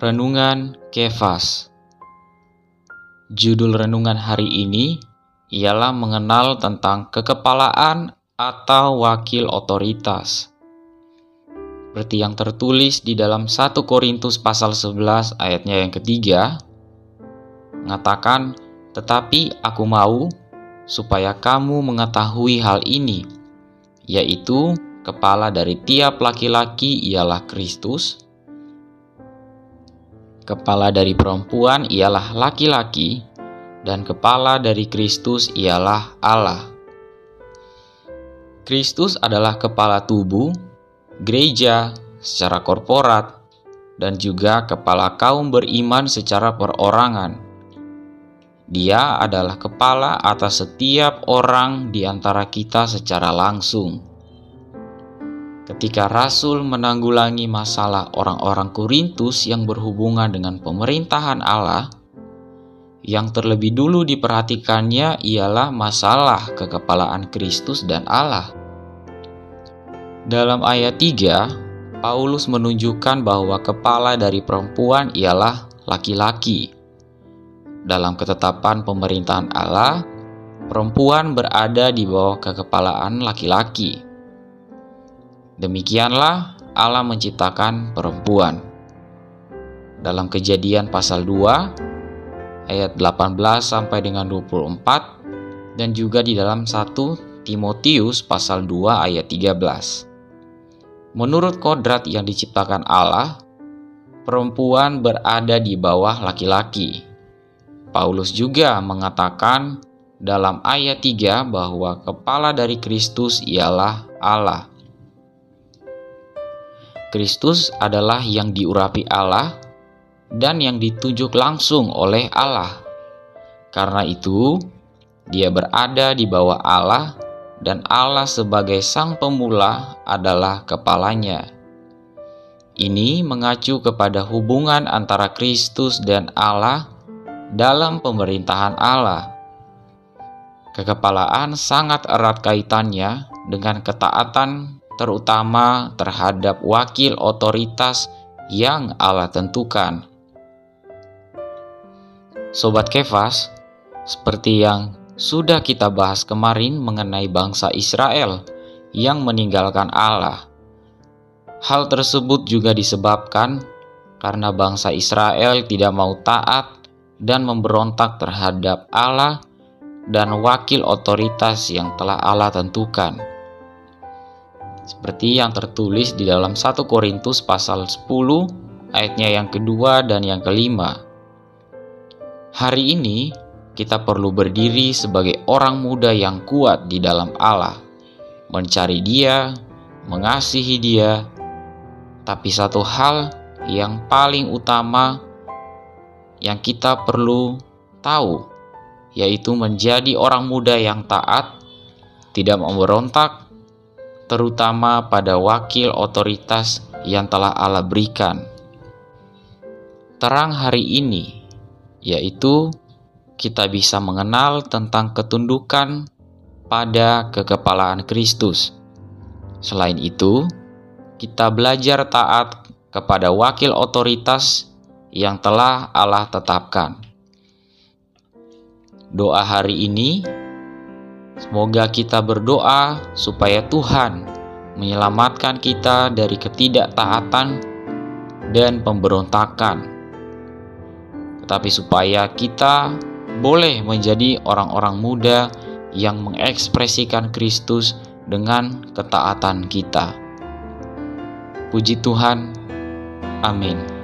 Renungan Kefas Judul renungan hari ini ialah mengenal tentang kekepalaan atau wakil otoritas. Seperti yang tertulis di dalam 1 Korintus pasal 11 ayatnya yang ketiga, mengatakan, "Tetapi aku mau supaya kamu mengetahui hal ini, yaitu kepala dari tiap laki-laki ialah Kristus, kepala dari perempuan ialah laki-laki, dan kepala dari Kristus ialah Allah. Kristus adalah kepala tubuh, gereja secara korporat, dan juga kepala kaum beriman secara perorangan. Dia adalah kepala atas setiap orang di antara kita secara langsung. Ketika Rasul menanggulangi masalah orang-orang Korintus yang berhubungan dengan pemerintahan Allah, yang terlebih dulu diperhatikannya ialah masalah kekepalaan Kristus dan Allah. Dalam ayat 3, Paulus menunjukkan bahwa kepala dari perempuan ialah laki-laki dalam ketetapan pemerintahan Allah, perempuan berada di bawah kekepalaan laki-laki. Demikianlah Allah menciptakan perempuan. Dalam Kejadian pasal 2 ayat 18 sampai dengan 24 dan juga di dalam 1 Timotius pasal 2 ayat 13. Menurut kodrat yang diciptakan Allah, perempuan berada di bawah laki-laki Paulus juga mengatakan dalam ayat 3 bahwa kepala dari Kristus ialah Allah. Kristus adalah yang diurapi Allah dan yang ditunjuk langsung oleh Allah. Karena itu, dia berada di bawah Allah dan Allah sebagai sang pemula adalah kepalanya. Ini mengacu kepada hubungan antara Kristus dan Allah dalam pemerintahan Allah. Kekepalaan sangat erat kaitannya dengan ketaatan, terutama terhadap wakil otoritas yang Allah tentukan. Sobat Kefas, seperti yang sudah kita bahas kemarin mengenai bangsa Israel yang meninggalkan Allah. Hal tersebut juga disebabkan karena bangsa Israel tidak mau taat dan memberontak terhadap Allah dan wakil otoritas yang telah Allah tentukan. Seperti yang tertulis di dalam 1 Korintus pasal 10 ayatnya yang kedua dan yang kelima. Hari ini kita perlu berdiri sebagai orang muda yang kuat di dalam Allah, mencari Dia, mengasihi Dia. Tapi satu hal yang paling utama yang kita perlu tahu, yaitu menjadi orang muda yang taat, tidak memberontak, terutama pada wakil otoritas yang telah Allah berikan. Terang hari ini, yaitu kita bisa mengenal tentang ketundukan pada kekepalaan Kristus. Selain itu, kita belajar taat kepada wakil otoritas yang telah Allah tetapkan. Doa hari ini, semoga kita berdoa supaya Tuhan menyelamatkan kita dari ketidaktaatan dan pemberontakan, tetapi supaya kita boleh menjadi orang-orang muda yang mengekspresikan Kristus dengan ketaatan kita. Puji Tuhan, amin.